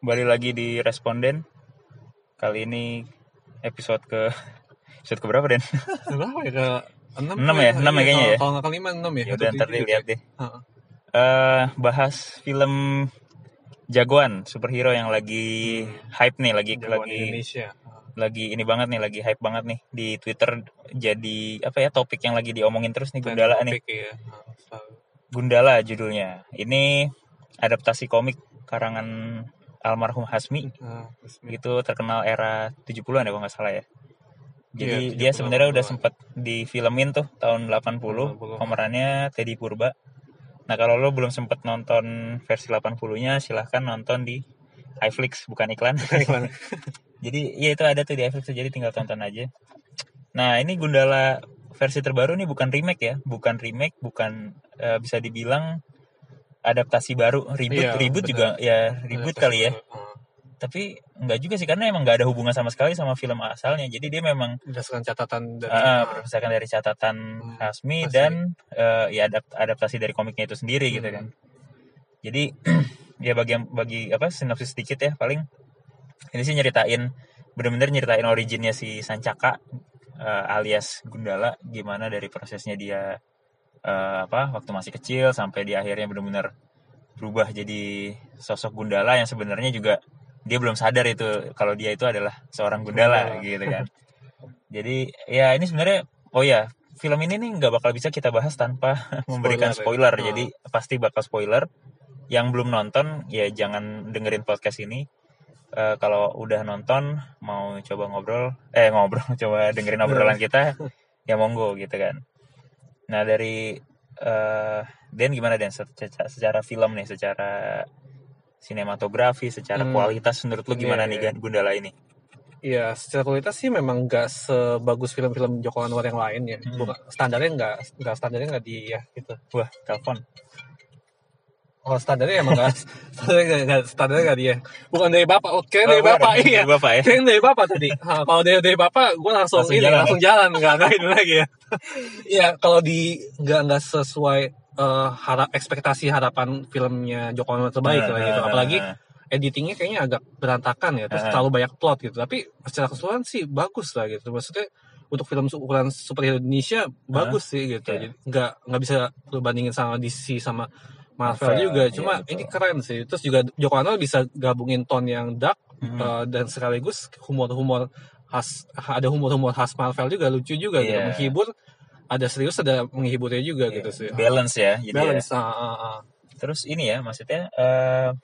Kembali lagi di Responden. Kali ini episode ke episode ke berapa Den? Berapa ya ke enam? Enam ya? Enam ya kayaknya ya? Kalau nggak kelima enam ya. Ya udah ntar gitu dilihat ya? deh. Eh bahas film jagoan superhero yang lagi hype nih, lagi Jagoan lagi Indonesia. lagi ini banget nih, lagi hype banget nih di Twitter jadi apa ya topik yang lagi diomongin terus nih Gundala nih. Ya. Gundala judulnya. Ini adaptasi komik karangan almarhum Hasmi Nah, resmi. itu terkenal era 70-an ya kalau nggak salah ya. Jadi Iya, dia 70-an, sebenarnya udah 80-an. sempat difilmin tuh tahun 80, 80. pemerannya Teddy Purba. Nah, kalau lo belum sempat nonton versi 80-nya silahkan nonton di iFlix bukan iklan. Iklan. jadi ya itu ada tuh di iFlix jadi tinggal tonton aja. Nah, ini Gundala versi terbaru nih bukan remake ya, bukan remake, bukan eh, bisa dibilang adaptasi baru, reboot, Iya, reboot benar. juga ya reboot kali ya. tapi nggak juga sih karena emang nggak ada hubungan sama sekali sama film asalnya. Jadi dia memang Berdasarkan catatan dari uh, berdasarkan dari catatan Hmm, Hasmi dan eh, ya adapt- adaptasi dari komiknya itu sendiri gitu Hmm. kan. Jadi ya bagi bagi apa sinopsis sedikit ya paling. Ini sih nyeritain bener-bener nyeritain originnya si Sancaka eh, alias Gundala gimana dari prosesnya dia eh, apa waktu masih kecil sampai di akhirnya bener-bener berubah jadi sosok Gundala yang sebenarnya juga dia belum sadar itu kalau dia itu adalah seorang Gundala Gundala. gitu kan jadi ya ini sebenarnya oh ya film ini nih nggak bakal bisa kita bahas tanpa memberikan Spoiler spoiler ya. jadi pasti bakal spoiler yang belum nonton ya jangan dengerin podcast ini Eh, kalau udah nonton mau coba ngobrol eh ngobrol coba dengerin obrolan kita ya monggo gitu kan nah dari eh Den gimana Den secara, secara film nih secara sinematografi secara Hmm. kualitas menurut lu gimana Iya, nih iya. Gundala ini Iya, secara kualitas sih memang nggak sebagus film-film Joko Anwar yang lain ya. Hmm. Bukan standarnya nggak nggak standarnya nggak di ya gitu. wah telepon Oh standarnya emang nggak standarnya nggak standarnya nggak dia. Bukan dari bapak. Oke Oh, dari beneran, bapak dari iya. bapak ya Kirain dari bapak tadi. Ha, kalau dari dari bapak, gue langsung, Langsung ini jalan. langsung jalan, nggak nggak ini lagi ya. Iya, kalau di nggak nggak sesuai eh, harap ekspektasi harapan filmnya Joko Anwar terbaik lah gitu. Apalagi editingnya kayaknya agak berantakan ya, terus Ah. terlalu banyak plot gitu. Tapi secara keseluruhan sih bagus lah gitu. Maksudnya untuk film ukuran superhero Indonesia bagus sih gitu. Iya. Jadi nggak nggak bisa lu bandingin sama DC sama Marvel, Marvel, juga. iya, Cuma betul. ini keren sih. Terus juga Joko Anwar bisa gabungin tone yang dark Hmm. Uh, dan sekaligus humor-humor khas ada humor-humor khas Marvel juga lucu juga gitu Iya. menghibur ada serius ada menghiburnya juga Iya, gitu sih balance ya jadi ya. balance ah, ah, ah. terus ini ya maksudnya eh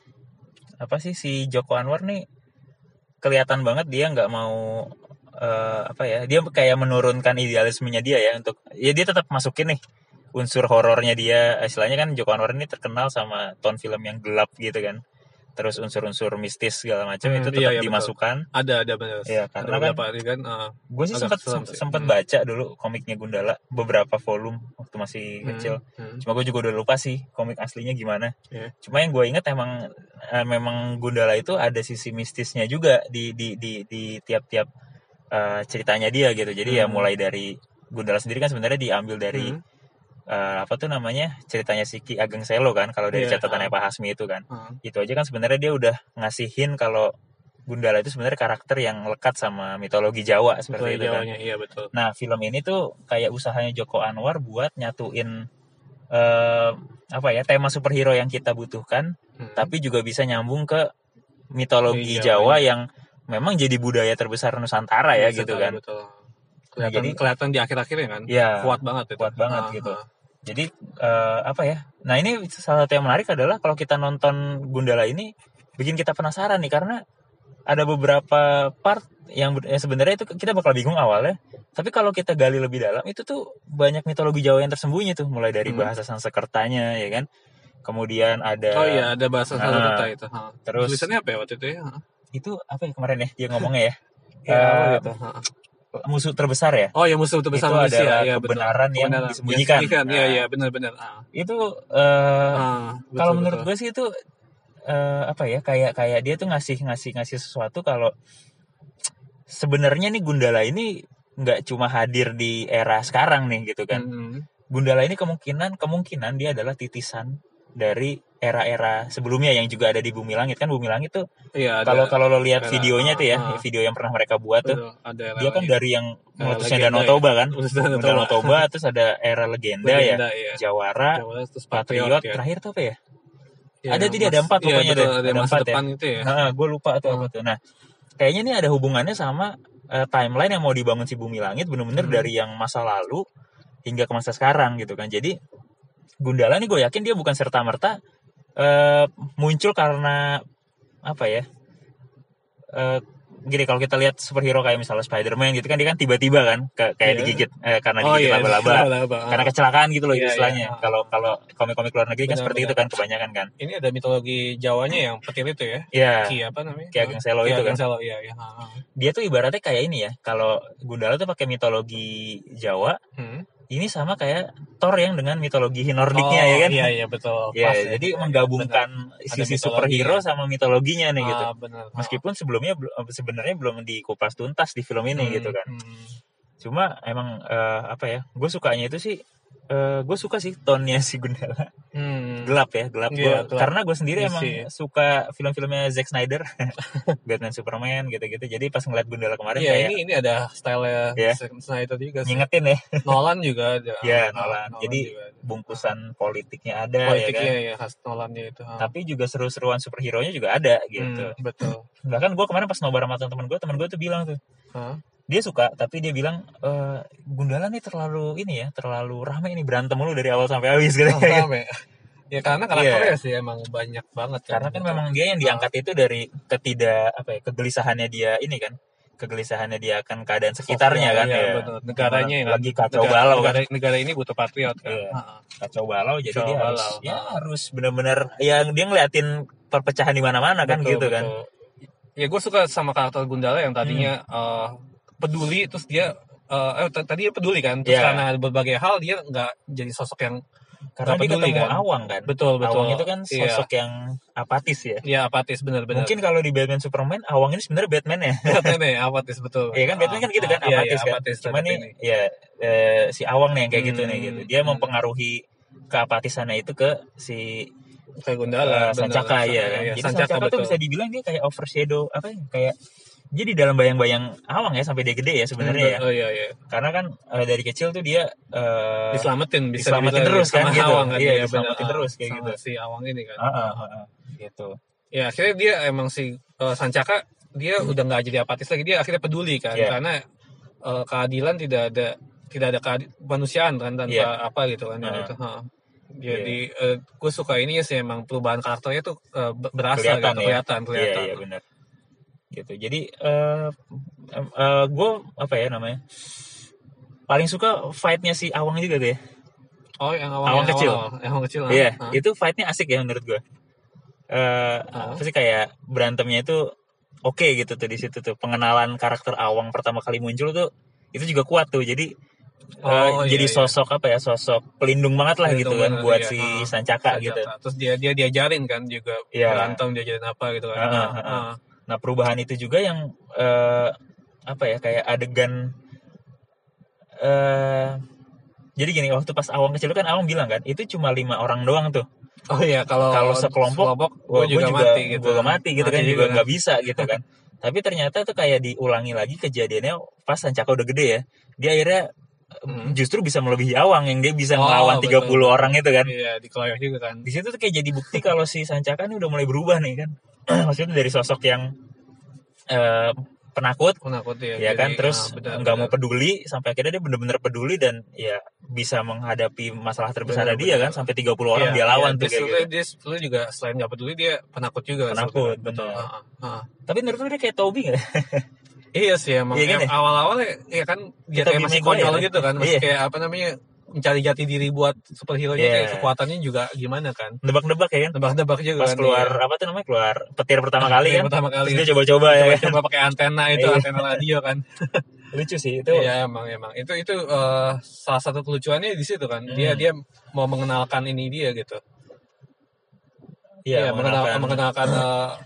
apa sih si Joko Anwar nih kelihatan banget dia nggak mau eh apa ya dia kayak menurunkan idealismenya dia ya untuk ya dia tetap masukin nih unsur horornya dia istilahnya kan Joko Anwar ini terkenal sama tone film yang gelap gitu kan terus unsur-unsur mistis segala macam Hmm, itu iya, tetap iya, betul. dimasukkan ada ada benar Iya, ada karena kan- beberapa adegan ah. gue sih sempat sempat Hmm. baca dulu komiknya Gundala beberapa volume waktu masih Hmm, kecil hmm. cuma gue juga udah lupa sih komik aslinya gimana Iya. cuma yang gue inget emang eh, memang Gundala itu ada sisi mistisnya juga di di di di tiap-tiap eh, ceritanya dia gitu jadi ya Hmm. mulai dari Gundala sendiri kan sebenarnya diambil dari Hmm. Eh, apa tuh namanya ceritanya si Ki Ageng Selo kan kalau dari Iya, catatannya ah. Pak Hasmi itu kan Ah. itu aja kan sebenarnya dia udah ngasihin kalau Gundala itu sebenarnya karakter yang lekat sama mitologi Jawa seperti itu kan Jawanya, iya betul Nah, film ini tuh kayak usahanya Joko Anwar buat nyatuin eh, apa ya tema superhero yang kita butuhkan, Hmm. tapi juga bisa nyambung ke mitologi Iya, Jawa iya. yang memang jadi budaya terbesar Nusantara ya Bisa gitu tahu, kan. betul. Nah, kelihatan jadi- kelihatan di akhir-akhirnya kan Iya. kuat banget itu Kuat banget Ah, gitu. Jadi eh, apa ya? Nah ini salah satu yang menarik adalah kalau kita nonton Gundala ini bikin kita penasaran nih karena ada beberapa part yang, yang sebenarnya itu kita bakal bingung awalnya. Tapi kalau kita gali lebih dalam itu tuh banyak mitologi Jawa yang tersembunyi tuh mulai dari Hmm. bahasa Sanskertanya ya kan. Kemudian ada oh iya ada bahasa Ah. satu kata itu Ah. terus tulisannya apa ya waktu itu ya itu apa ya kemarin ya dia ngomongnya ya Ya, Eh, gitu. Musuh terbesar ya. oh ya musuh terbesar itu manusia adalah ya betul. kebenaran yang Kebenaran. disembunyikan. Iya Nah. iya benar-benar ah. Itu eh, Ah, betul, kalau menurut betul. gue sih itu eh, apa ya kayak kayak dia tuh ngasih ngasih ngasih sesuatu kalau sebenarnya nih Gundala ini nggak cuma hadir di era sekarang nih gitu kan Mm-mm. Gundala ini kemungkinan kemungkinan dia adalah titisan dari era-era sebelumnya yang juga ada di Bumi Langit kan Bumi Langit tuh Iya, ada- kalau kalau lo lihat era- videonya tuh ya ah, ah. video yang pernah mereka buat tuh betul, ada era dia kan lagi. dari yang Era meletusnya legenda Danau ya. Toba kan Danau Toba. Terus ada era legenda, ya Legenda, iya. Jawara Jawa, terus Patriot, Patriot, ya. terakhir tuh apa ya Ya, ada dia, ada empat iya, pokoknya betul, deh. ada empat ya. itu ya. Nah, gue lupa tuh apa Hmm. tuh. Nah, kayaknya ini ada hubungannya sama eh, timeline yang mau dibangun si Bumi Langit bener-bener Hmm. dari yang masa lalu hingga ke masa sekarang gitu kan. Jadi Gundala nih gue yakin dia bukan serta merta muncul karena apa ya? Eh, gini kalau kita lihat superhero kayak misalnya Spider-Man gitu kan dia kan tiba-tiba kan ke- kayak Iya. digigit eh, karena Oh digigit iya, laba-laba laba-laba. karena kecelakaan gitu loh Iya, istilahnya. iya. Kalau kalau komik-komik luar negeri kan Benar, seperti benar. itu kan kebanyakan kan. ini ada mitologi Jawanya yang petir itu ya. Iya. Ki apa namanya? Ki Ageng Selo Ki itu kan. Selo, iya, iya. Ha, ha. Dia tuh ibaratnya kayak ini ya. Kalau Gundala tuh pakai mitologi Jawa, Hmm. Ini sama kayak Thor yang dengan mitologi Nordicnya Oh, ya kan? Iya, iya betul. Ya, Pas jadi Iya, menggabungkan Ada sisi superhero ya. sama mitologinya nih gitu. Ah, benar. Meskipun sebelumnya bel- sebenarnya belum dikupas tuntas di film ini Hmm, gitu kan. hmm. Cuma emang eh, apa ya? Gue sukanya itu sih gue suka sih tone-nya si Gundala. Hmm. Gelap ya, gelap. Iya, Gua- gelap. karena gue sendiri Iya emang suka film-filmnya Zack Snyder, Batman Superman gitu-gitu. Jadi pas ngeliat Gundala kemarin Iya, kayak ini ini ada style Iya. Snyder juga sih. ngingetin ya Nolan juga ada. Iya, Ah, Nolan. Jadi, juga ada. bungkusan politiknya ada ya kan. politiknya ya khas Nolannya itu. ah. Tapi juga seru-seruan superhero-nya juga ada gitu. Hmm, betul. Bahkan gue kemarin pas nobar sama temen gue, temen gue tuh bilang tuh, Hah? Dia suka, tapi dia bilang e, Gundala nih terlalu ini ya, terlalu rame ini berantem mulu dari awal sampai habis gitu. Oh, rame. Ya karena karakternya Iya. sih emang banyak banget Karena kan gitu. memang dia yang diangkat itu dari ketidak apa ya, kegelisahannya dia ini kan, kegelisahannya dia akan keadaan sekitarnya kan Iya, ya. betul. Negaranya yang lagi kacau negara, balau kan. negara, negara ini butuh patriot kan. Iya. Ah, Kacau balau jadi Kacau dia harus balau. ya Ah. harus benar-benar yang dia ngeliatin perpecahan di mana-mana kan betul, gitu kan. betul. Ya gue suka sama karakter Gundala yang tadinya Hmm. eh, peduli terus dia eh eh, tadi peduli kan terus Iya. karena berbagai hal dia nggak jadi sosok yang Karena dia peduli ketemu kan. Awang kan. betul betul Awang itu kan Iya. sosok yang apatis ya. ya apatis benar-benar Mungkin kalau di Batman Superman Awang ini sebenarnya Batman ya. nih apatis betul Iya kan Batman kan gitu kan Ah, iya, apatis iya, kan. apatis Cuma terhadap nih ini. ya eh, si Awang nih yang kayak gitu Hmm, nih gitu. Dia hmm. mempengaruhi keapatisannya itu ke si kayak eh, Gundala benar. Sancaka ya kan. Iya, Jadi Sancaka Sancaka tuh betul bisa dibilang dia kayak overshadow apa ya kayak dia di dalam bayang-bayang Awang ya sampai dia gede ya sebenarnya ya. oh iya iya Karena kan eh, dari kecil tuh dia eh, diselamatin bisa diselamatin terus kan, sama gitu. Awang kan Iya, Iya, diselamatin benar. terus kayak Sama gitu. si Awang ini kan ah, ah, ah, ah, gitu. ya akhirnya dia emang si eh, Sancaka dia udah nggak jadi apatis lagi dia akhirnya peduli kan Iya. karena eh, keadilan tidak ada tidak ada kemanusiaan kan tanpa Iya. apa gitu kan yang Heeh. itu ha. jadi gue suka ini sih emang perubahan karakternya tuh ber- berasa Kelihatan gitu ya. kelihatan kelihatan Iya, iya benar. Gitu. Jadi eh eh, gue apa ya namanya? Paling suka fightnya si Awang juga tuh ya. oh yang awal Awang yang kecil. awal, yang awang kecil ha. Iya, Ha. itu fightnya asik ya menurut gue. Eh Ah. apa sih kayak berantemnya itu oke gitu tuh di situ tuh pengenalan karakter Awang pertama kali muncul tuh itu juga kuat tuh. Jadi eh, Oh, iya, jadi iya. sosok apa ya sosok pelindung banget lah gitu Pelindung kan banget, buat iya. si Ah, Sancaka Sancaka. gitu. terus dia dia diajarin kan juga Iya. berantem diajarin apa gitu kan Ah, ah, Ha, ah, ha. Nah perubahan itu juga yang eh, apa ya kayak adegan eh jadi gini waktu pas Awang kecil kan Awang bilang kan itu cuma lima orang doang tuh. oh iya kalau Kalau sekelompok, gue Wah, juga, gua mati gitu gua gak mati gitu kan juga kan. nggak bisa gitu kan. Tapi ternyata tuh kayak diulangi lagi kejadiannya pas Sancaka udah gede ya. Dia akhirnya Hmm. justru bisa melebihi Awang yang dia bisa Oh, melawan 30 betul. orang itu kan. Iya, dikeroyok juga kan. Di situ tuh kayak jadi bukti kalau si Sancaka ini udah mulai berubah nih kan. Maksudnya dari sosok yang eh, penakut Penakut ya. ya kan jadi, terus ah, benar, nggak mau peduli sampai akhirnya dia bener-bener peduli dan ya bisa menghadapi masalah terbesar Benar, dia kan sampai 30 orang Iya, dia lawan iya, tuh dia, kayak gitu. dia sebetulnya juga selain nggak peduli dia penakut juga. Penakut, sebetulnya. betul. Ah, ah, ah. Tapi menurut dia kayak Toby gak? Iya sih emang. Iya kan ya? Awal-awal ya, ya kan dia kayak masih konyol ya? gitu kan, masih Iya. kayak apa namanya mencari jati diri buat superhero nya Iya. kayak kekuatannya juga gimana kan. Nebak-nebak ya kan? Tebak-tebak juga Pas kan. keluar iya. apa tuh namanya keluar petir pertama kali kan? pertama kali. Terus dia coba-coba ya kan? coba pakai antena itu Iya. antena radio kan. Lucu sih itu. Iya emang emang itu itu eh, salah satu kelucuannya di situ kan. Dia Hmm. dia mau mengenalkan ini dia gitu. Iya, mengenal, mengenalkan- mengenalkan sup-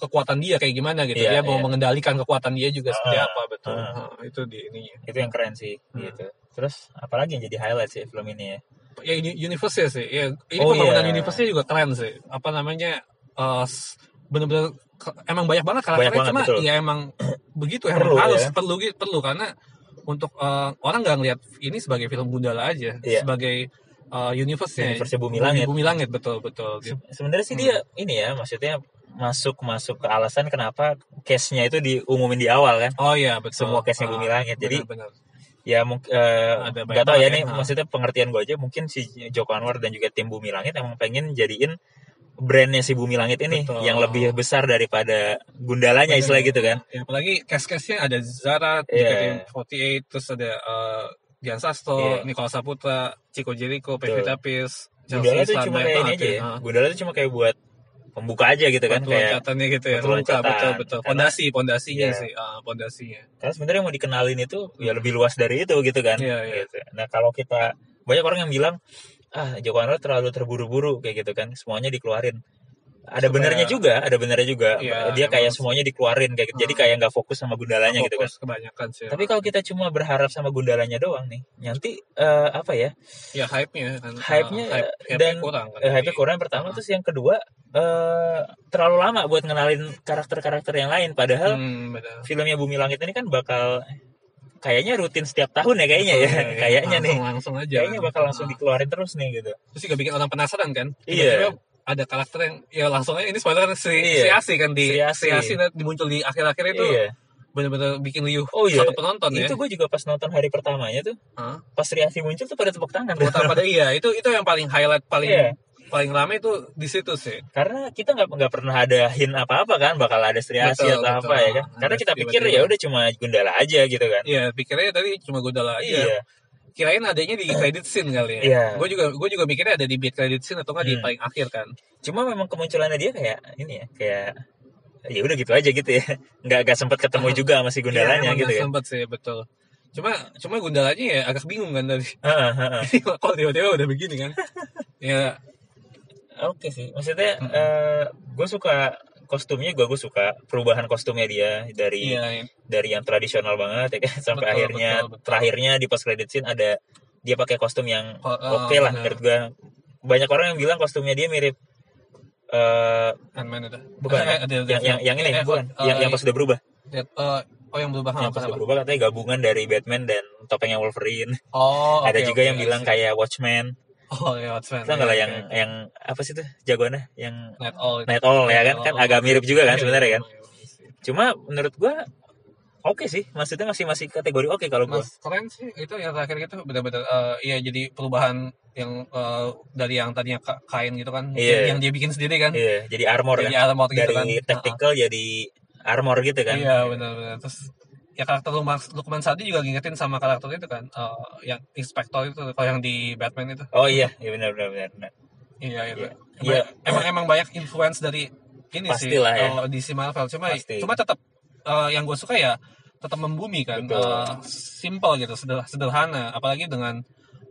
kekuatan dia kayak gimana gitu. Iya, dia mau iya. mengendalikan kekuatan dia juga seperti Ah, apa betul. ah. Ah, itu di ininya. itu yang keren sih Hmm. gitu terus apalagi yang jadi highlight sih film ini ya Ya ini universe sih. Ya, ini Oh, pembangunan iya. universe juga keren sih. Apa namanya? eh, s- bener-bener ke- emang banyak banget karakternya banget, cuma betul. ya emang begitu emang Perlu, harus ya. perlu perlu karena untuk eh, orang nggak ngeliat ini sebagai film Gundala aja Iya. sebagai eh, universe-nya Universe-nya Bumi Langit. Bumi Langit betul betul gitu. Se- sebenarnya sih Hmm. dia ini ya maksudnya masuk masuk ke alasan kenapa case-nya itu diumumin di awal kan Oh iya betul. Semua case-nya Ah, Bumi Langit. Jadi, benar-benar. ya mungkin Ada banyak nggak tahu ya nih ya, maksudnya pengertian gue aja mungkin si Joko Anwar dan juga tim Bumi Langit emang pengen jadiin brandnya si Bumi Langit ini Betul. yang lebih besar daripada gundalanya Benar. istilah gitu kan Ya, apalagi cast-castnya ada Zara, Iya. JKT48, terus ada eh, Dian Sasto, Iya. Nicola Saputra, Chico Jericho, Betul. Pevita Pierce, Gundala tuh Islam, cuma kayak ini banget aja ya Ah. Gundala tuh cuma kayak buat pembuka aja gitu kan kayak loncatannya gitu ya, loncatan. betul betul. Karena- Pondasi, pondasinya Iya. sih, ah, pondasinya. karena sebenarnya yang mau dikenalin itu ya lebih luas dari itu gitu kan Iya, iya. Gitu. nah kalau kita banyak orang yang bilang ah Joko Anwar terlalu terburu-buru kayak gitu kan semuanya dikeluarin ada Supaya- benernya juga ada benernya juga Iya, dia kayak semuanya dikeluarin kayak gitu. jadi Ah. kayak nggak fokus sama gundalanya gitu kan Fokus kebanyakan sih. tapi kalau kita cuma berharap sama gundalanya doang nih nanti eh, apa ya ya hype-nya kan. ah, Hype-nya, hype, hype dan, kurang kan. eh, hype kurang yang pertama Ah. terus yang kedua eh terlalu lama buat ngenalin karakter-karakter yang lain padahal Hmm, filmnya Bumi Langit ini kan bakal kayaknya rutin setiap tahun ya kayaknya ya Iya, kayaknya nih langsung, langsung aja. kayaknya bakal langsung Ah. dikeluarin terus nih gitu terus juga bikin orang penasaran kan Iya. Tiba-tiba ada karakter yang ya langsung aja ini spoiler kan Sri, Iya. Sri Asi kan di Sri Asi. Sri Asi nanti muncul di akhir-akhir itu iya benar-benar bikin liuh Oh, iya. satu penonton ya itu gue juga pas nonton hari pertamanya tuh Hah? pas Riasi muncul tuh pada tepuk tangan Buat pada iya itu itu yang paling highlight paling Iya. paling rame itu di situ sih karena kita nggak nggak pernah ada hint apa apa kan bakal ada Sri Asi Betul, atau betul. apa ya kan karena kita pikir ya udah cuma Gundala aja gitu kan iya pikirnya tadi cuma Gundala aja iya kirain adanya di credit scene kali ya. Iya. gue juga gue juga mikirnya ada di mid credit scene atau nggak di Hmm. paling akhir kan. Cuma memang kemunculannya dia kayak ini ya kayak ya udah gitu aja gitu ya. Nggak nggak sempat ketemu juga sama si Gundalanya Iya, emang gitu kan sempet sih betul. Cuma cuma Gundalanya ya agak bingung kan tadi. Heeh, heeh. kok tiba-tiba udah begini kan? Ya. Oke sih, maksudnya Mm-mm. gue suka kostumnya gue gue suka perubahan kostumnya dia dari iya dari yang tradisional banget ya kan sampai Betul, akhirnya betul, betul. terakhirnya di post credit scene ada dia pakai kostum yang Oh, oh, oke lah benar. menurut gue banyak orang yang bilang kostumnya dia mirip eh Ant-Man itu. bukan Eh, ada- ada- yang, yang yang ini eh, bukan eh, yang yang pas sudah berubah. eh, eh, oh yang berubah. Yang apa berubah katanya gabungan dari Batman dan topengnya Wolverine. Oh ada oke, juga oke, yang bilang kayak Watchman oh ya Watchmen Tau nggak lah Iya, yang oke. yang apa sih tuh jagoannya? Yang Night itu. Night Owl ya kan? Kan agak mirip juga kan Iya, sebenarnya kan? iya, iya, cuma menurut gua oke sih. Maksudnya masih masih kategori oke kalau gua. Mas keren sih. Itu yang terakhir itu benar-benar eh, iya jadi perubahan yang eh, dari yang tadinya ka- kain gitu kan. Iya. yang dia bikin sendiri kan. Iya jadi armor jadi kan? armor gitu dari kan. Tactical jadi armor gitu kan? Iya benar-benar terus ya karakter Lukman, Sadi juga ngingetin sama karakter itu kan eh, yang inspektor itu kalau yang di Batman itu oh iya iya benar benar benar, benar. iya itu Iya. emang, Iya. emang emang banyak influence dari ini sih Pastilah ya. eh, DC Marvel cuma Pasti. cuma tetap eh, yang gue suka ya tetap membumi kan Betul. Eh, simple gitu seder- sederhana apalagi dengan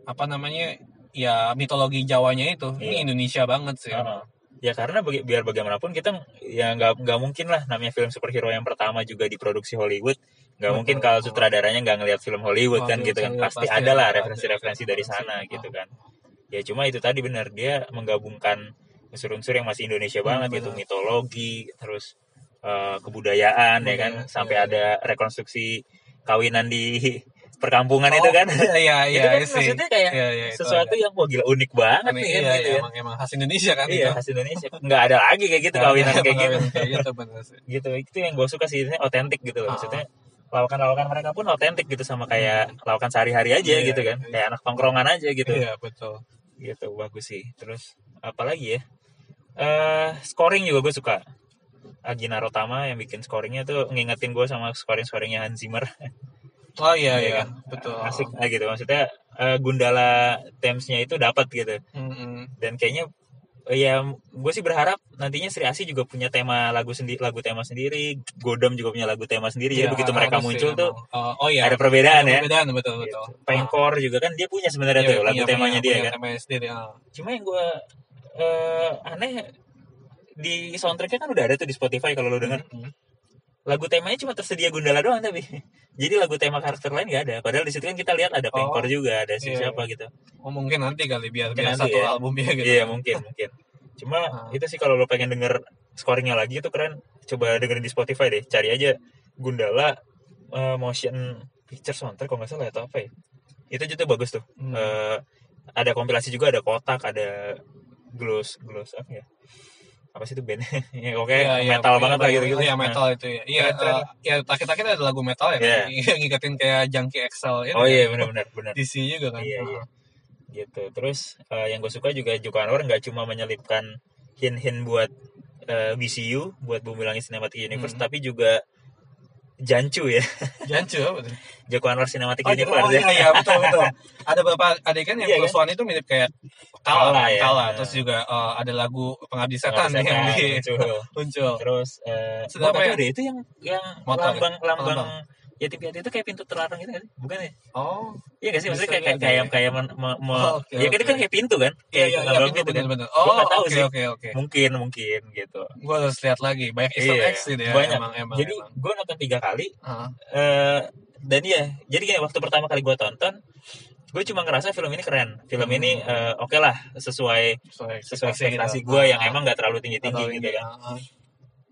apa namanya ya mitologi Jawanya itu ini Iya. Indonesia banget sih Heeh. ya karena bagi- biar bagaimanapun kita ya nggak nggak mungkin lah namanya film superhero yang pertama juga diproduksi Hollywood nggak mungkin kalau sutradaranya nggak ngelihat film Hollywood kan gitu kan. iya, pasti ada lah referensi-referensi dari sana gitu kan. Ya cuma itu tadi benar dia menggabungkan unsur-unsur yang masih Indonesia Hmm, banget gitu. benar. mitologi terus eh, kebudayaan ya kan. Sampai iya, ada rekonstruksi kawinan di perkampungan itu Oh, kan. iya itu iya kan iya sih. maksudnya kayak Iya, iya, itu sesuatu yang wah gila unik banget nih kan iya, gitu iya, ya. emang, emang khas Indonesia kan iya itu. khas Indonesia. Nggak ada lagi kayak gitu kawinan kayak gitu. kawinan kayak gitu gitu itu yang gue suka sih ini otentik gitu loh. Ah. maksudnya lawakan-lawakan mereka pun otentik gitu sama kayak lawakan sehari-hari aja Iya, gitu kan iya. kayak anak tongkrongan aja gitu Iya betul. gitu bagus sih terus apalagi ya eh scoring juga gue suka Agina Rotama yang bikin scoringnya tuh ngingetin gue sama scoring scoringnya Hans Zimmer Oh iya Iya iya kan? betul. asik lah gitu maksudnya eh, Gundala themesnya itu dapat gitu Mm-mm. dan kayaknya ya gue sih berharap nantinya Sri Asi juga punya tema lagu sendiri lagu tema sendiri Godam juga punya lagu tema sendiri jadi Iya, begitu mereka muncul tuh emang. Oh, iya. ada perbedaan ya Perbedaan betul betul. Gitu. Pengkor juga kan dia punya sebenarnya Iya, tuh lagu punya- temanya punya- dia punya kan Temanya sendiri. ah. cuma yang gue eh, aneh di soundtracknya kan udah ada tuh di Spotify kalau lo denger Hmm. Lagu temanya cuma tersedia Gundala doang tapi jadi lagu tema karakter lain nggak ada padahal di situ kan kita lihat ada Pengkor Oh. juga ada si Iya, siapa gitu Oh mungkin nanti kali biar biar satu ya. album ya gitu. iya mungkin mungkin cuma Ah. itu sih kalau lo pengen denger scoringnya lagi itu keren coba dengerin di Spotify deh cari aja Gundala eh, motion picture soundtrack kalau nggak salah atau apa ya itu juga bagus tuh Hmm. Eh, ada kompilasi juga ada kotak ada gloss gloss apa ya apa sih itu band ya oke Iya, iya, metal iya, banget lah iya, gitu gitu Iya, metal itu ya. Iya, keren. eh, ya terakhir-terakhir ada lagu metal ya. Iya. kan? Yang ngikatin kayak Junkie XL itu. oh kan? iya benar-benar benar DC juga kan. Iya, iya. gitu terus eh, yang gue suka juga Joko Anwar nggak cuma menyelipkan hint-hint buat eh, BCU buat Bumi Langit Cinematic Universe Hmm. tapi juga Jancu ya Jancu apa tuh? Joko Anwar Cinematic Oh. Universe oh ya iya, iya, betul, betul. Ada beberapa adegan yang Iya, One itu mirip kayak Kala, Kala, ya. Kala. Terus juga eh, ada lagu Pengabdi Setan yang di muncul. muncul. terus eh gua nggak ya? itu yang yang Motor lambang lambang Lambang. Yatim piatu itu kayak pintu terlarang gitu sih bukan ya Oh, iya gak sih maksudnya Bisa kayak kayak jadi. kayak kayak men- me- me- Oh, oke, ya kan itu kan oke. kayak pintu kan iya, kayak iya, iya, lambang betul, gitu kan betul. Gua Oh, tahu oke, sih. oke, oke. mungkin mungkin gitu Gue harus lihat lagi. Banyak Easter Iya, eggs sih dia. banyak. Emang, emang, jadi gue nonton tiga kali Ah, eh dan iya jadi gini waktu pertama kali gue tonton gue cuma ngerasa film ini keren film Hmm. ini eh, oke lah sesuai sesuai sesuai ekspektasi gitu. gue yang emang gak terlalu tinggi tinggi atau gitu kan ah.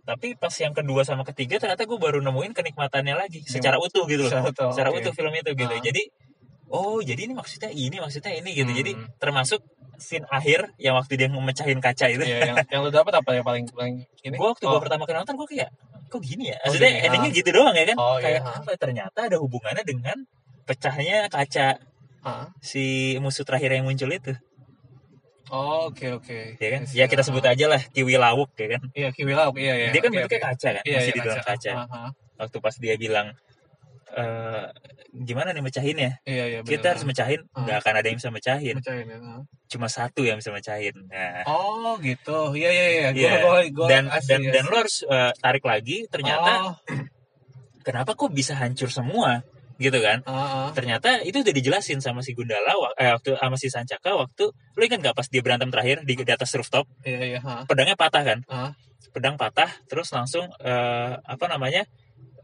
Tapi pas yang kedua sama ketiga ternyata gue baru nemuin kenikmatannya lagi secara utuh gitu loh Secara utuh, secara utuh film itu gitu Ah. jadi oh jadi ini maksudnya ini maksudnya ini gitu Hmm. jadi termasuk scene akhir yang waktu dia memecahin kaca itu Iya, yang, yang lu dapat apa yang paling paling ini? gue waktu oh. gue pertama kali nonton gue kayak kok gini ya Oh, maksudnya gini, endingnya ah. gitu doang ya kan Oh, iya, kayak ah. apa ternyata ada hubungannya dengan pecahnya kaca Ah. si musuh terakhir yang muncul itu Oh, oke oke. ya kan Yes, ya kita sebut aja lah kiwi lawuk ya kan Iya, kiwi lauk, iya iya. dia kan Oke, bentuknya oke. kaca kan Iya, masih iya, di dalam kaca Ah, ah. waktu pas dia bilang eh gimana nih mecahinnya Iya, iya. kita benar. harus mecahin Ah. nggak akan ada yang bisa mecahin Mecahin ya. ah. cuma satu yang bisa mecahin nah Oh, gitu. Iya, iya, iya. Gua, Iya. gua, gua, dan asli, dan dan asli. lo harus eh, tarik lagi ternyata Oh, kenapa kok bisa hancur semua gitu kan ah, ah. ternyata itu udah dijelasin sama si Gundala eh, waktu sama si Sancaka waktu lo ingat nggak pas dia berantem terakhir di, di atas rooftop Iya, iya. ah. pedangnya patah kan Ah. pedang patah terus langsung eh, apa namanya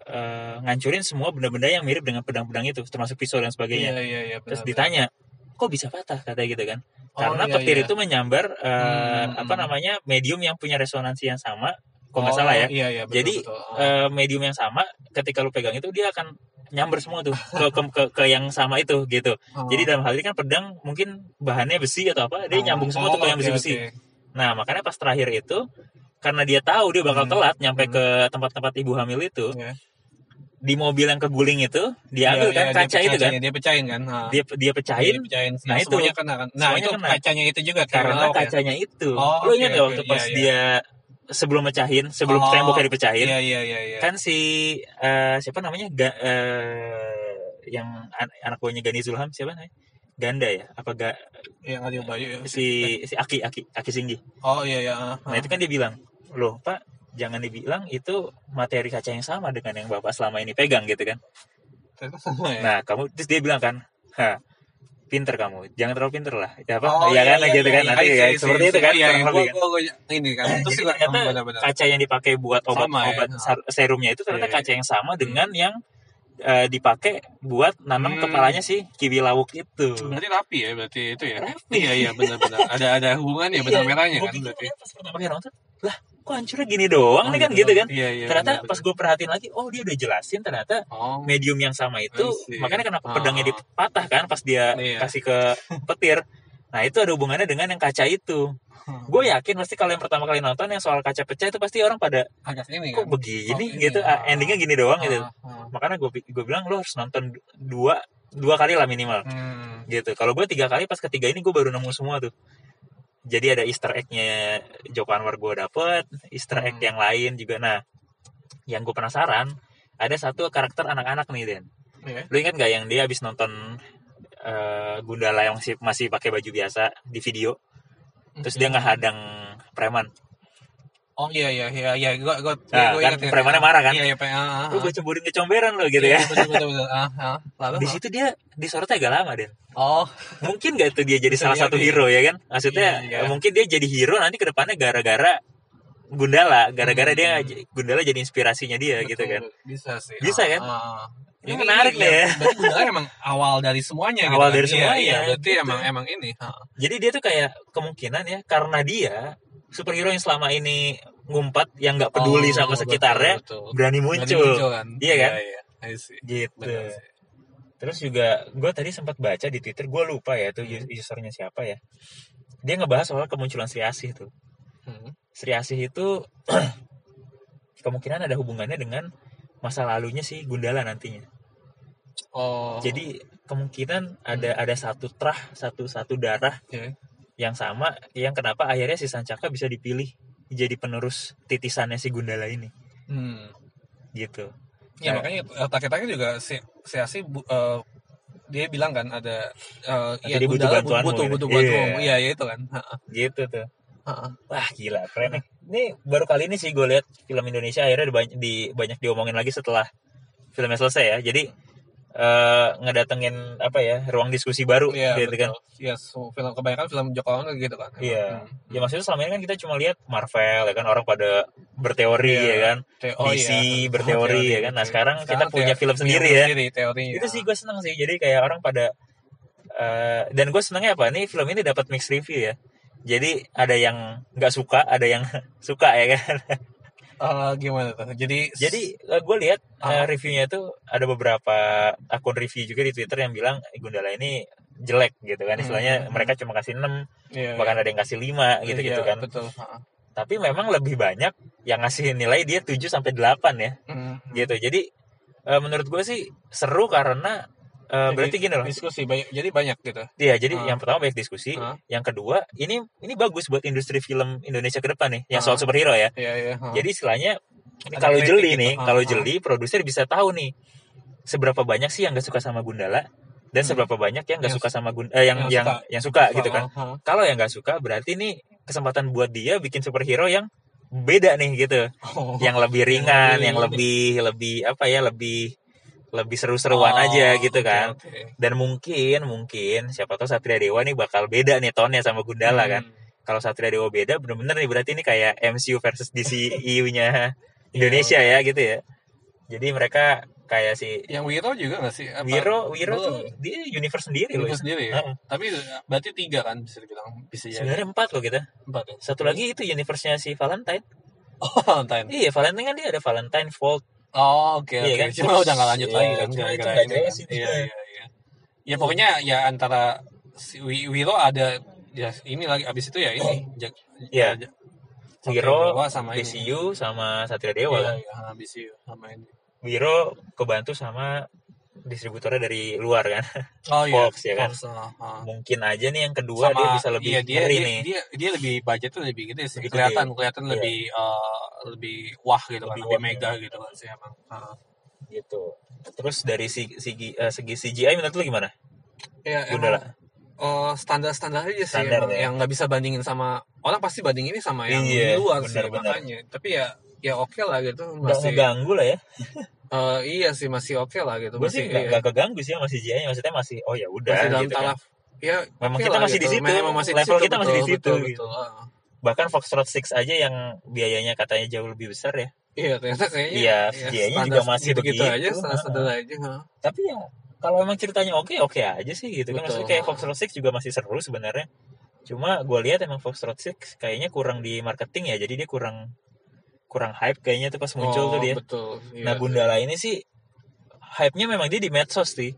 eh, ngancurin semua benda-benda yang mirip dengan pedang-pedang itu termasuk pisau dan sebagainya Iya, iya, iya. terus benar, ditanya kok bisa patah katanya gitu kan Oh, karena iya, petir iya. itu menyambar eh, Hmm, apa hmm. namanya medium yang punya resonansi yang sama kok benar. nggak salah ya Iya, iya. betul, Jadi, betul. Eh, medium yang sama ketika lu pegang itu dia akan nyamber semua tuh ke ke, ke, ke yang sama itu gitu Oh. jadi dalam hal ini kan pedang mungkin bahannya besi atau apa dia Ah. nyambung semua tuh ke Oh, yang besi-besi oke. nah makanya pas terakhir itu karena dia tahu dia bakal Hmm, telat nyampe hmm. ke tempat-tempat ibu hamil itu Iya. di mobil yang keguling itu diambil Iya, kan iya, dia kaca itu kan Dia pecahin kan. Ah. dia dia pecahin Dia pecahin. Nah, Nah, itu. semuanya kena kan. Nah, itu kena. kacanya itu juga karena ya? kacanya itu Oh, lu oke, ingat oke. waktu Iya, pas iya. dia sebelum mecahin sebelum Oh, temboknya dipecahin Iya, iya, iya, iya. kan si eh, siapa namanya Ga- eh, yang an- anak buahnya Gani Zulham siapa namanya Ganda ya apa ga, Yang Adil Bayu ya. si si Aki Aki Aki Singgi Oh, iya, iya. ah, nah ah. itu kan dia bilang loh Pak jangan dibilang itu materi kaca yang sama dengan yang bapak selama ini pegang gitu kan Ternyata sama ya. nah kamu terus dia bilang kan ha pinter kamu jangan terlalu pinter lah ya apa Oh, ya kan iya, gitu iya, kan iya. nanti I see, ya I see, seperti I itu kan Iya, iya. Gua, kan. gua, gua, ini kan. Terus juga ternyata kaca yang dipakai buat obat Sama ya. obat sar- serumnya itu ternyata Iya, iya. kaca yang sama dengan yang eh, dipakai buat nanam Hmm. kepalanya si kiwi lawuk itu. Berarti rapi ya, berarti itu ya. Rapi. Iya, iya, benar-benar. Ada ada hubungannya Iya, benang merahnya kan berarti. pas pertama kali nonton, lah kok hancurnya gini doang Oh, nih kan gitu kan. Iya, iya. ternyata benar-benar. pas gue perhatiin lagi, oh dia udah jelasin ternyata Oh. medium yang sama itu, makanya kenapa Ah. pedangnya dipatah kan pas dia Iya. kasih ke petir. Nah itu ada hubungannya dengan yang kaca itu. Hmm. Gue yakin pasti kalau yang pertama kali nonton yang soal kaca pecah itu pasti orang pada agak ini kok kan. begini Oh, ini. gitu, ah, endingnya gini doang gitu. Ah. Makanya gue gue bilang lo harus nonton dua dua kali lah minimal Hmm. gitu. Kalau gue tiga kali pas ketiga ini gue baru nemu semua tuh. Jadi ada Easter egg-nya Joko Anwar gue dapet, Easter egg Hmm. yang lain juga. Nah, yang gue penasaran ada satu karakter anak-anak nih Den. Iya. Lu ingat gak yang dia habis nonton eh, Gundala yang masih masih pakai baju biasa di video, terus dia nggak hadang preman. Oh iya iya iya iya gua gua Nah, gua kan premannya marah kan? Iya iya Pak. Ah, ah, Lu ah. gue cemburin kecomberan lo gitu Iya, ya. Betul betul betul. Ah, ah. Di Lalu situ dia disorotnya agak lama Den. Oh, mungkin gak tuh dia jadi salah satu hero ya kan maksudnya Iya, iya. mungkin dia jadi hero nanti ke depannya gara-gara Gundala gara-gara Hmm. dia Gundala jadi inspirasinya dia gitu Betul, kan bisa sih Bisa Ah, kan? ah. Ini menarik nih ya. berarti Gundala emang awal dari semuanya Awal gitu dari kan? Iya, semuanya, iya, berarti gitu. emang emang ini ah. jadi dia tuh kayak kemungkinan ya karena dia superhero yang selama ini ngumpat yang nggak peduli Oh, sama sekitarnya betul, betul. berani Berani muncul, kan Iya kan? iya, iya. I see. gitu Benar sih. terus juga gue tadi sempat baca di twitter gue lupa ya tuh Hmm. usernya siapa ya dia ngebahas soal kemunculan Sri Asih tuh Hmm. Sri Asih itu kemungkinan ada hubungannya dengan masa lalunya si Gundala nantinya oh jadi kemungkinan ada ada satu trah satu satu darah Oke. Yang sama yang kenapa akhirnya si Sancaka bisa dipilih jadi penerus titisannya si Gundala ini hmm. gitu Ya Nah. makanya uh, Take-Take juga si si Asi uh, dia bilang kan ada uh, ya dia butuh Gundala bantuanmu butuh gitu. butuh Iya. bantuanmu. Iya, ya itu kan. Gitu tuh Ha-ha. wah gila keren nih ini baru kali ini sih gue lihat film Indonesia akhirnya di, banyak, di banyak diomongin lagi setelah filmnya selesai ya jadi eh ngedatengin apa ya ruang diskusi baru Iya, gitu kan betul. Iya, so, film kebanyakan film Joko Anwar gitu kan. Iya. Hmm. Ya maksudnya selama ini kan kita cuma lihat Marvel ya kan orang pada berteori Iya. ya kan. Te- oh, DC iya. berteori ya kan. Nah, oke. sekarang kita punya te- film sendiri ya. sendiri teorinya. Itu sih gue seneng sih. Jadi kayak orang pada eh, dan gue senengnya apa? Nih film ini dapat mixed review ya. Jadi ada yang nggak suka, ada yang suka ya kan. Eh, gimana tuh? Jadi Jadi gue lihat eh, Ah. reviewnya itu ada beberapa akun review juga di Twitter yang bilang "Eh, Gundala ini jelek gitu kan. Istilahnya Hmm. mereka cuma kasih 6, iya, bahkan ada yang kasih 5 gitu-gitu iya, kan. Betul. Ha-ha. tapi memang lebih banyak yang ngasih nilai dia 7 sampai 8 ya Hmm. gitu jadi eh, menurut gue sih seru karena eh, Jadi berarti gini loh Diskusi banyak jadi banyak gitu. Iya, jadi Ah. yang pertama banyak diskusi, Ah. yang kedua ini ini bagus buat industri film Indonesia ke depan nih, yang Ah. soal superhero ya. Iya, iya. ha. Jadi istilahnya ini kalau jeli gitu. nih, Ah, kalau ah. jeli produser bisa tahu nih seberapa banyak sih yang gak suka sama Gundala dan Hmm. seberapa banyak yang gak suka sama eh, yang yang yang suka. yang suka gitu kan. Ha. Kalau yang gak suka berarti nih kesempatan buat dia bikin superhero yang beda nih gitu. Oh. yang lebih ringan, lebih- yang lebih lebih apa ya, lebih lebih seru-seruan Oh, aja gitu oke, kan. oke. Dan mungkin mungkin siapa tahu Satria Dewa nih bakal beda nih tonnya sama Gundala kan. Hmm. Kalau Satria Dewa beda bener-bener nih berarti ini kayak MCU versus DCU-nya Indonesia ya gitu ya. Jadi mereka kayak si Yang Wiro juga gak sih? Apa? Wiro Wiro Belum. tuh dia universe sendiri loh. Universe sendiri ya? Heeh. Tapi berarti tiga kan bisa dibilang bisa jadi Sebenarnya empat loh kita. empat ya? Satu lagi itu universe-nya si Valentine. Oh, Valentine. Iya, Valentine kan dia ada Valentine Vault. Oh, oke Iya oke. kan? Cuma udah gak lanjut Iya, lagi kan gara-gara itu nggak ini jelas kan. itu. Iya iya iya. Ya pokoknya ya antara si Wi- Wiro ada ya ini lagi abis itu ya ini. Iya. ja- Wiro, sama ini. DCU sama Satria Dewa Iya, kan. iya, itu sama ini. Wiro kebantu sama distributornya dari luar kan. Oh iya. Fox, ya kan? Fox, ah, ah. Mungkin aja nih yang kedua dia bisa lebih iya, dia, dia, nih. Dia, dia lebih budget tuh lebih gede sih. Lebih kelihatan gede. kelihatan Iya. lebih eh, lebih wah gitu kan, Lebih lebih wah, mega iya. gitu kan sih emang. Ah. gitu. Terus dari segi, segi, eh, segi CGI menurut lu gimana? Ya, Gundala. emang eh, standar-standar aja sih Standar, emang ya. yang nggak bisa bandingin sama orang pasti bandingin ini sama yang Iya, di luar sih benar-benar. makanya. Tapi ya ya oke lah gitu Nggak masih ngeganggu lah ya. eh, iya sih masih oke lah gitu Gue sih masih nggak iya. keganggu sih sama CGI-nya. Maksudnya masih oh ya udah masih dalam gitu kan. taraf ya Memang oke kita lah masih di gitu. situ. Memang masih di Level situ, kita masih di betul, situ, betul, gitu. betul. Ah. Bahkan Foxtrot 6 aja yang biayanya katanya jauh lebih besar ya. Iya ternyata kayaknya Iya, ya, CGI-nya standar juga masih gitu-gitu begitu. aja standar-standar aja ha. Tapi ya kalau emang ceritanya oke oke aja sih gitu kan. Betul. Maksudnya kayak Foxtrot 6 juga masih seru sebenarnya. Cuma gue lihat emang Foxtrot 6 kayaknya kurang di marketing ya. Jadi dia kurang kurang hype kayaknya tuh pas muncul Oh, tuh dia. betul iya. Nah Gundala ini sih hype-nya memang dia di medsos sih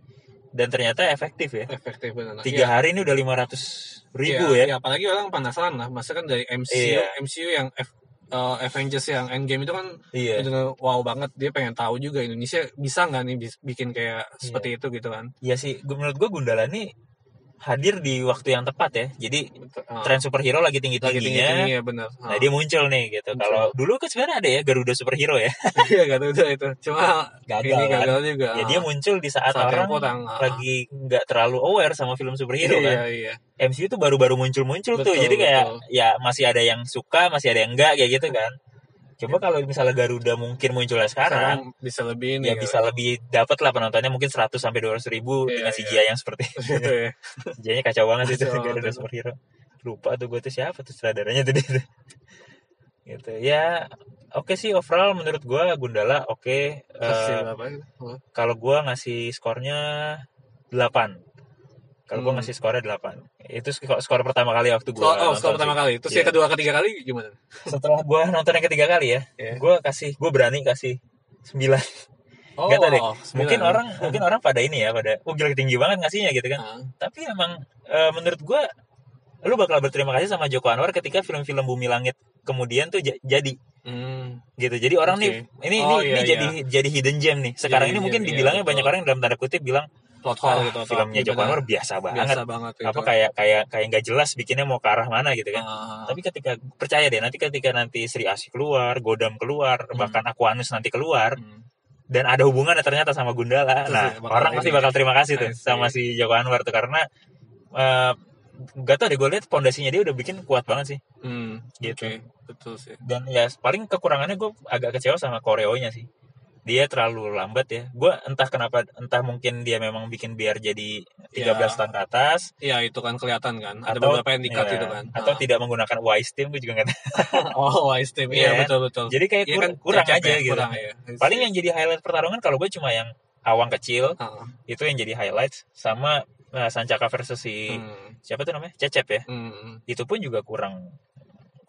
dan ternyata efektif ya. efektif benar Tiga Iya. hari ini udah 500 ribu Iya, ya. iya, apalagi orang penasaran lah masa kan dari MCU Iya. MCU yang F- eh, Avengers yang Endgame itu kan Iya. wow banget dia pengen tahu juga Indonesia bisa nggak nih bikin kayak seperti itu gitu kan Iya sih, gua- menurut gue Gundala ini hadir di waktu yang tepat ya. Jadi Ah, tren superhero lagi tinggi lagi tinggi tingginya. tinggi ya benar Nah dia muncul nih gitu. Kalau dulu kan sebenarnya ada ya Garuda superhero ya. iya gak udah itu cuma Gagal, ini kan? gagal juga Ya dia muncul di saat, Saat orang yang ah. lagi nggak terlalu aware sama film superhero iya kan. iya MCU tuh baru-baru muncul-muncul tuh. Jadi kayak betul. ya masih ada yang suka, masih ada yang enggak kayak gitu kan. Coba kalau misalnya Garuda mungkin munculnya sekarang, sekarang bisa lebih ini ya bisa lebih dapat lah penontonnya mungkin 100 sampai 200 ribu Iya, dengan iya. CGI yang seperti gitu ya CGI-nya kacau banget itu Garuda superhero. Lupa tuh gue tuh siapa tuh sutradaranya tadi. gitu ya oke sih overall menurut gua Gundala oke Eh, berapa gitu? Oh. kalau gua ngasih skornya 8 kalau Hmm. ngasih skornya 8 itu skor, skor pertama kali waktu gua oh, nonton skor pertama sih. kali. Terus Iya. yang kedua, ketiga kali gimana? setelah gua nonton yang ketiga kali ya Iya. gua kasih gua berani kasih 9 Oh, Gak tau deh sembilan. mungkin orang mungkin orang pada ini ya pada oh gila tinggi banget ngasihnya gitu kan Ah, tapi emang eh, menurut gua lu bakal berterima kasih sama Joko Anwar ketika film-film Bumi Langit kemudian tuh ja- jadi hmm. gitu jadi orang nih Oke. ini Oh, ini, iya, ini jadi jadi hidden gem nih sekarang Hidden ini mungkin gem, iya, dibilangnya betul. banyak orang dalam tanda kutip bilang Plot hole ah, gitu. atau filmnya Joko. Anwar biasa banget Biasa banget gitu. apa kayak kayak kayak nggak jelas bikinnya mau ke arah mana gitu kan Ah, tapi ketika percaya deh nanti ketika nanti Sri Asih keluar Godam keluar Hmm. bahkan Aquanus nanti keluar hmm. dan ada hubungannya ternyata sama Gundala. Terus Nah, ya, orang pasti bakal terima kasih tuh sama si Joko Anwar tuh karena eh gak tau deh gue lihat pondasinya dia udah bikin kuat banget sih Hmm, gitu. oke. Betul sih. Dan ya paling kekurangannya gue agak kecewa sama koreonya sih. Dia terlalu lambat ya. Gue entah kenapa entah mungkin dia memang bikin biar jadi 13 Ya. tahun ke atas Iya, itu kan kelihatan kan. Ada atau beberapa yang di-cut ya, gitu kan. atau Ah. tidak menggunakan wise team gue juga nggak tahu. Oh, wise team. Iya. Iya, betul betul. Jadi kayak kur- kan, kurang aja ya, gitu. Kurang ya. Paling yang jadi highlight pertarungan kalau gue cuma yang awang kecil Ah, itu yang jadi highlights sama eh, Sancaka versus si hmm, siapa tuh namanya Cecep ya hmm. itu pun juga kurang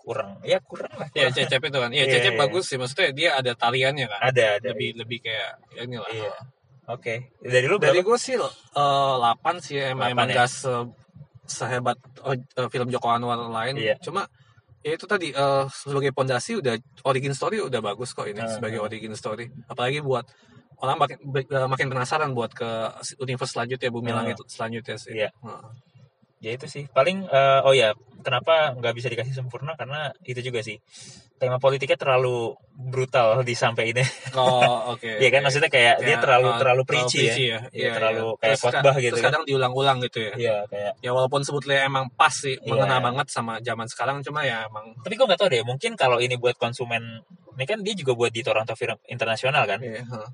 kurang ya kurang lah Iya, kurang. cecep itu kan. Iya, Iya, cecep iya. bagus sih. Maksudnya dia ada taliannya kan. ada ada Lebih lebih kayak ya inilah. Iya. oke dari lu Dari gue sih eh, 8 sih emang Delapan emang ya? gak se- sehebat oh, eh, film Joko Anwar lain. Iya. Cuma ya itu tadi eh, sebagai pondasi udah origin story udah bagus kok ini Hmm. sebagai origin story. Apalagi buat orang makin eh, makin penasaran buat ke universe selanjutnya Bumi Hmm. Langit selanjutnya sih. Iya. Heeh. Ya itu sih paling eh, oh ya kenapa nggak bisa dikasih sempurna karena itu juga sih tema politiknya terlalu brutal disampaikan Oh, oke. Iya kan oke. maksudnya kayak dia Kayak, terlalu eh, terlalu preachy ya ya. Iya, terlalu kayak Terus khotbah gitu Terus kan. kadang diulang-ulang gitu ya. iya kayak Ya walaupun sebetulnya emang pas sih, Iya. mengena banget sama zaman sekarang cuma ya emang tapi gue nggak tahu deh mungkin kalau ini buat konsumen ini kan dia juga buat di Toronto Film Internasional kan iya, heeh.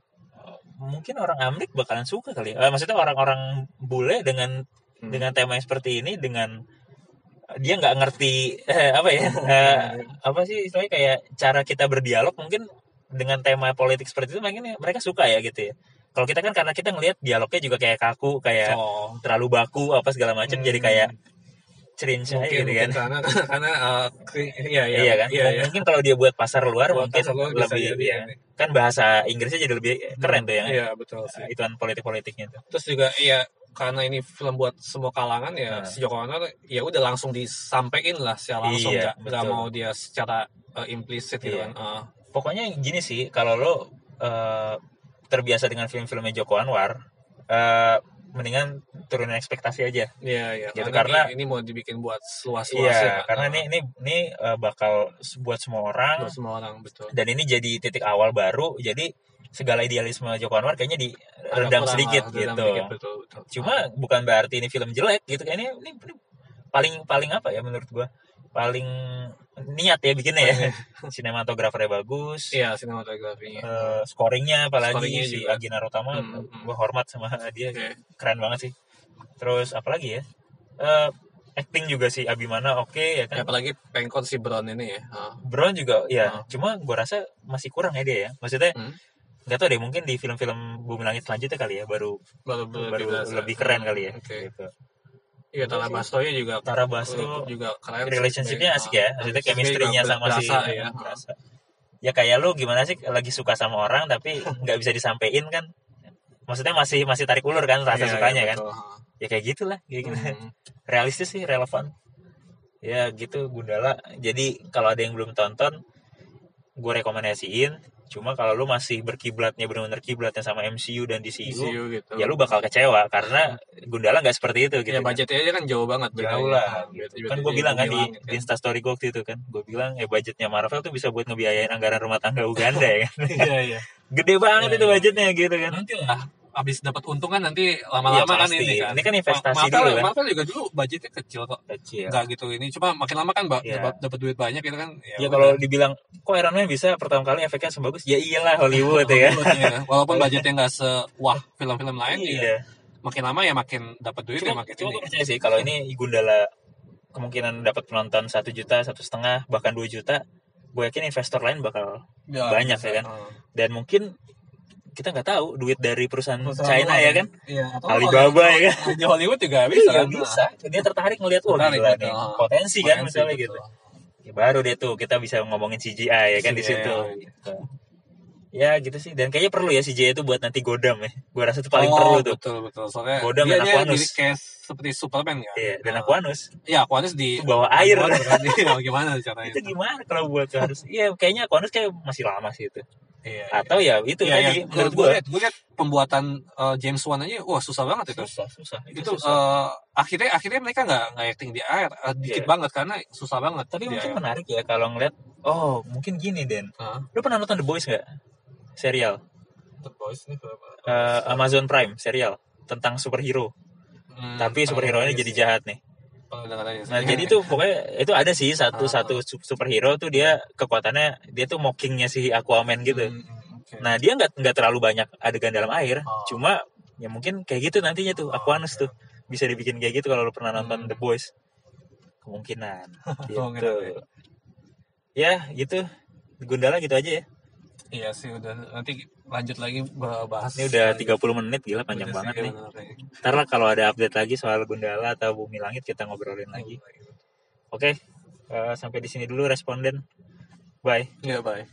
mungkin orang Amerik bakalan suka kali ya. Eh, maksudnya orang-orang bule dengan Hmm. dengan tema yang seperti ini dengan dia nggak ngerti eh, apa ya eh, apa sih istilahnya kayak cara kita berdialog mungkin dengan tema politik seperti itu mungkin mereka suka ya gitu ya. Kalau kita kan karena kita ngelihat dialognya juga kayak kaku kayak Oh, terlalu baku apa segala macam Hmm. jadi kayak mungkin, gitu mungkin kan. karena karena eh, kri- iya iya. Iya kan? Iya, iya. mungkin kalau dia buat pasar luar Buat mungkin pasar luar lebih jadi ya. kan bahasa Inggrisnya jadi lebih keren tuh ya iya betul sih. Ituan politik-politiknya tuh. Terus juga iya karena ini film buat semua kalangan ya Nah. si Joko Anwar ya udah langsung disampaikan lah secara langsung Iya, nggak mau dia secara eh, implisit gitu Iya. kan Eh, pokoknya gini sih kalau lo eh, terbiasa dengan film-filmnya Joko Anwar eh, mendingan turunin ekspektasi aja. Iya iya Gitu, karena, karena- ini, ini mau dibikin buat seluas iya luasnya karena ini ini ini eh, bakal buat semua orang. Buat semua orang betul. Dan ini jadi titik awal baru jadi segala idealisme Joko Anwar kayaknya diredam sedikit lah, gitu sedikit, betul, betul. cuma bukan berarti ini film jelek gitu ini, ini, ini paling paling apa ya menurut gua paling niat ya bikinnya ya sinematografernya bagus iya sinematografinya eh, scoringnya apalagi Scoringnya si juga. Agina Rotama Hmm, hmm. gue hormat sama dia Oke. keren banget sih terus apalagi ya Eh, acting juga si Abimana oke ya Ya, kan apalagi pengkon si Brown ini ya Ah. Brown juga ya Hmm. cuma gue rasa masih kurang ya dia ya maksudnya Hmm. Nggak tau deh mungkin di film-film Bumi Langit selanjutnya kali ya baru baru baru lebih, berasa. lebih keren kali ya oke gitu. iya Tara sih. Bastoya juga Tara Basro juga keren relationshipnya asik ya maksudnya chemistry-nya sama si ya. berasa. ya kayak lu gimana sih lagi suka sama orang tapi nggak bisa disampaikan kan maksudnya masih masih tarik ulur kan rasa Iya, sukanya iya, kan ya kayak gitulah kayak gitu Hmm. realistis sih relevan ya gitu Gundala jadi kalau ada yang belum tonton gue rekomendasiin cuma kalau lu masih berkiblatnya benar-benar kiblatnya sama MCU dan DCU, DCU gitu. ya lu bakal kecewa karena Gundala nggak seperti itu gitu ya budgetnya aja kan jauh banget jauh lah Budget- kan gue bilang kan di, bilang, di instastory gue waktu itu kan gue bilang ya budgetnya Marvel tuh bisa buat ngebiayain anggaran rumah tangga Uganda ya kan. Iya iya. Gede banget Iya, itu iya. budgetnya gitu kan. Nanti lah abis dapat untung kan nanti lama-lama Iya, kan ini kan. Ini kan investasi Marvel, dulu kan. Marvel juga dulu budgetnya kecil kok. Kecil. Nggak gitu ini cuma makin lama kan Iya. dapat dapat duit banyak gitu kan. Ya kalau dibilang kok Iron Man bisa pertama kali efeknya sebagus? Ya iyalah Hollywood ya Iya, walaupun budgetnya nggak sewah film-film lain ya iya. makin lama ya makin dapat duit ya cuma, makin cuma ini. percaya sih kalau ini Gundala kemungkinan dapat penonton satu juta satu setengah bahkan dua juta gue yakin investor lain bakal Ya, Banyak bisa. ya kan? Heeh. dan mungkin kita nggak tahu duit dari perusahaan, Perusahaan China ya kan? Iya, Alibaba ya kan? Di Hollywood juga bisa. Iya kan? bisa. Dia tertarik ngelihat wah gila nih potensi kan Potensi, misalnya gitu. Ya, baru deh tuh kita bisa ngomongin CGI ya kan di situ. gitu. ya gitu sih. Dan kayaknya perlu ya CGI itu buat nanti Godam ya. Gue rasa itu paling oh, perlu tuh. Betul, betul. Soalnya Godam dia, dan dia jadi kayak seperti Superman kan. iya dan Nah, Aquanus Iya, Aquanus di Itu bawa air. underwater kan. Iya, gimana caranya? itu gimana kalau buat harus iya kayaknya Aquanus kayak masih lama sih itu Iya. atau ya itu Iya, tadi iya. menurut gue gue liat, gue liat pembuatan uh, James Wan aja, wah susah banget itu. susah susah Itu susah. uh, akhirnya akhirnya mereka nggak nggak acting di air, uh, dikit Iya. banget karena susah banget. tapi mungkin air. menarik ya kalau ngeliat oh mungkin gini Den Hah? lu pernah nonton The Boys nggak serial The Boys nih film apa? Eh, Amazon Prime serial tentang superhero Hmm, tapi superhero ini pernah jadi jahat nih. Nah jadi tuh pokoknya itu ada sih satu Ah. satu su- superhero tuh dia kekuatannya dia tuh mockingnya si Aquaman gitu. Hmm, hmm, oke. nah dia nggak nggak terlalu banyak adegan dalam air Oh. cuma ya mungkin kayak gitu nantinya tuh Aquanus tuh. Bisa dibikin kayak gitu kalau lu pernah nonton Hmm. The Boys. Kemungkinan. Gitu. Kemungkinan, ya gitu. Gundala gitu aja ya Iya sih udah nanti lanjut lagi bahas. ini udah 30 menit gila panjang Udah banget iya, nih iya. ntar lah kalau ada update lagi soal Gundala atau Bumi Langit kita ngobrolin lagi oke eh, sampai di sini dulu responden bye Iya, bye.